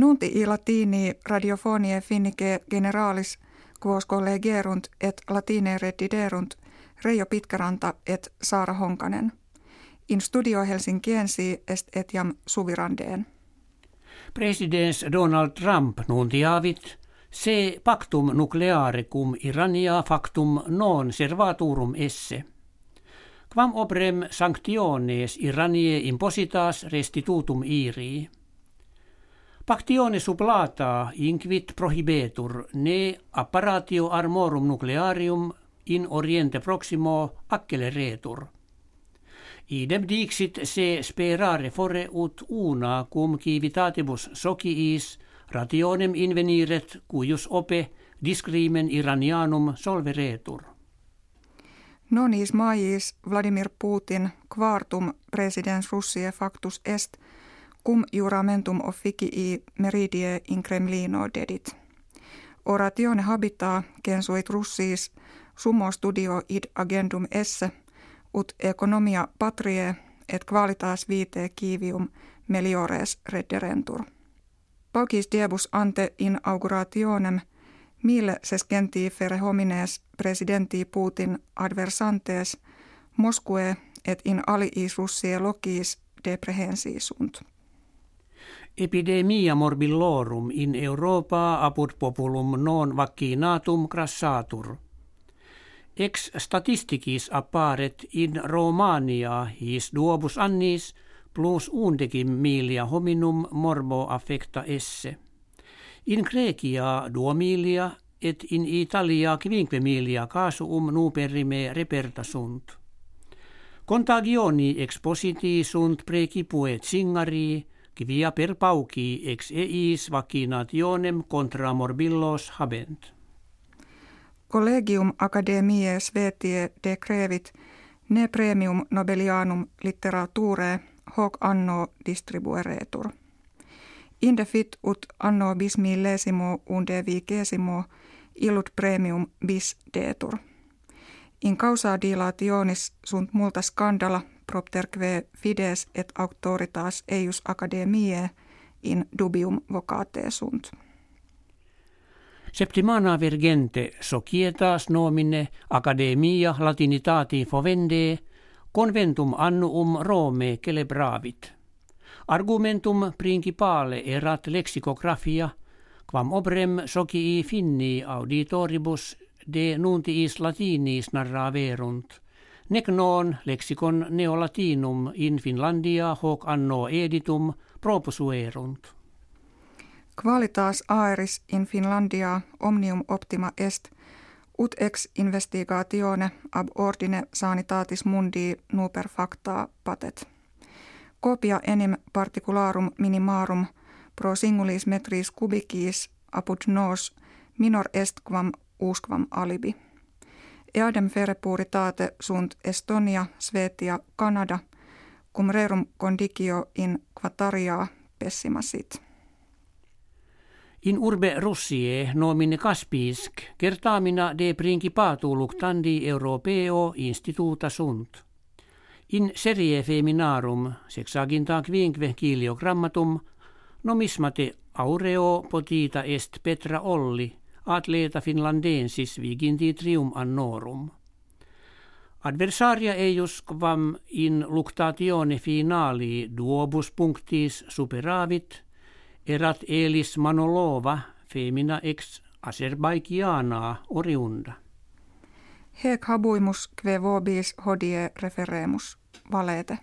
Nunti i latini radiofonie finnike generalis quos collegerunt et latine rediderunt Reijo Pitkäranta et Saara Honkanen. In studio Helsinkiensi est etiam suvirandeen. Presidents Donald Trump nuntiavit se pactum nucleare cum Irania factum non servaturum esse. Quam obrem sanctiones Iranie impositas restitutum irii. Pactione sublata inquit prohibetur ne apparatio armorum nuclearium in oriente proximo acceleretur. Idem dixit se sperare fore ut una cum civitatibus sociis rationem inveniret cuius ope discrimen iranianum solveretur. Nonis majis Vladimir Putin quartum presidens Russie factus est cum juramentum officii meridie in Kremlino dedit. Oratione habita censuit Russis summo studio id agendum esse ut economia patrie et qualitas vitae kivium meliores redderentur. Paucis diebus ante inaugurationem mille sescentii fere homines presidenti Putin adversantes Moskue et in aliis russie logis deprehensisunt. Epidemia morbillorum in Europa apud populum non vaccinatum crassatur. Ex statisticis apparet in Romania his duobus annis plus undecim milia hominum morbo affecta esse. In Grecia duomilia et in Italia quinque milia casuum nuperime reperta sunt. Contagioni expositi sunt precipuet singari, quia per pauci ex eis vaccinationem contra morbillos habent. Collegium Academiae Svetie decrevit ne premium Nobelianum literature hoc anno distribueretur. Inde fit ut anno bis millesimo unde vigesimo illut premium bis detur. In causa dilationis sunt multa scandala propterque fides et auctoritas eius academiae in dubium vocate sunt. Septimana vergente societas nomine Academia Latinitati fovende conventum annuum Rome celebravit. Argumentum principale erat lexicografia, quam obrem socii finni auditoribus de nuntiis latinis narraverunt, nec non lexicon neolatinum in Finlandia hoc anno editum propusuerunt. Qualitas aeris in Finlandia omnium optima est, ut ex investigatione ab ordine sanitatis mundi nuper facta patet. Copia enim particularum minimarum pro singulis metris cubicis apud nos minor est quam usquam alibi. Eadem fere puritate sunt Estonia, Svetia, Kanada, cum rerum condicio in quataria pessima sit. In urbe Russie nomine Kaspisk kertaamina de principatu luctandi europeo instituta sunt. In serie feminarum sexaginta quinque kiliogrammatum nomismate aureo potita est Petra Olli atleta finlandensis viginti trium annorum. Adversaria eius quam in luctatione finali duobus punctis superavit – erat elis Manolova femina ex Azerbaikiana oriunda. Hec habuimus kve vobis hodie referemus valete.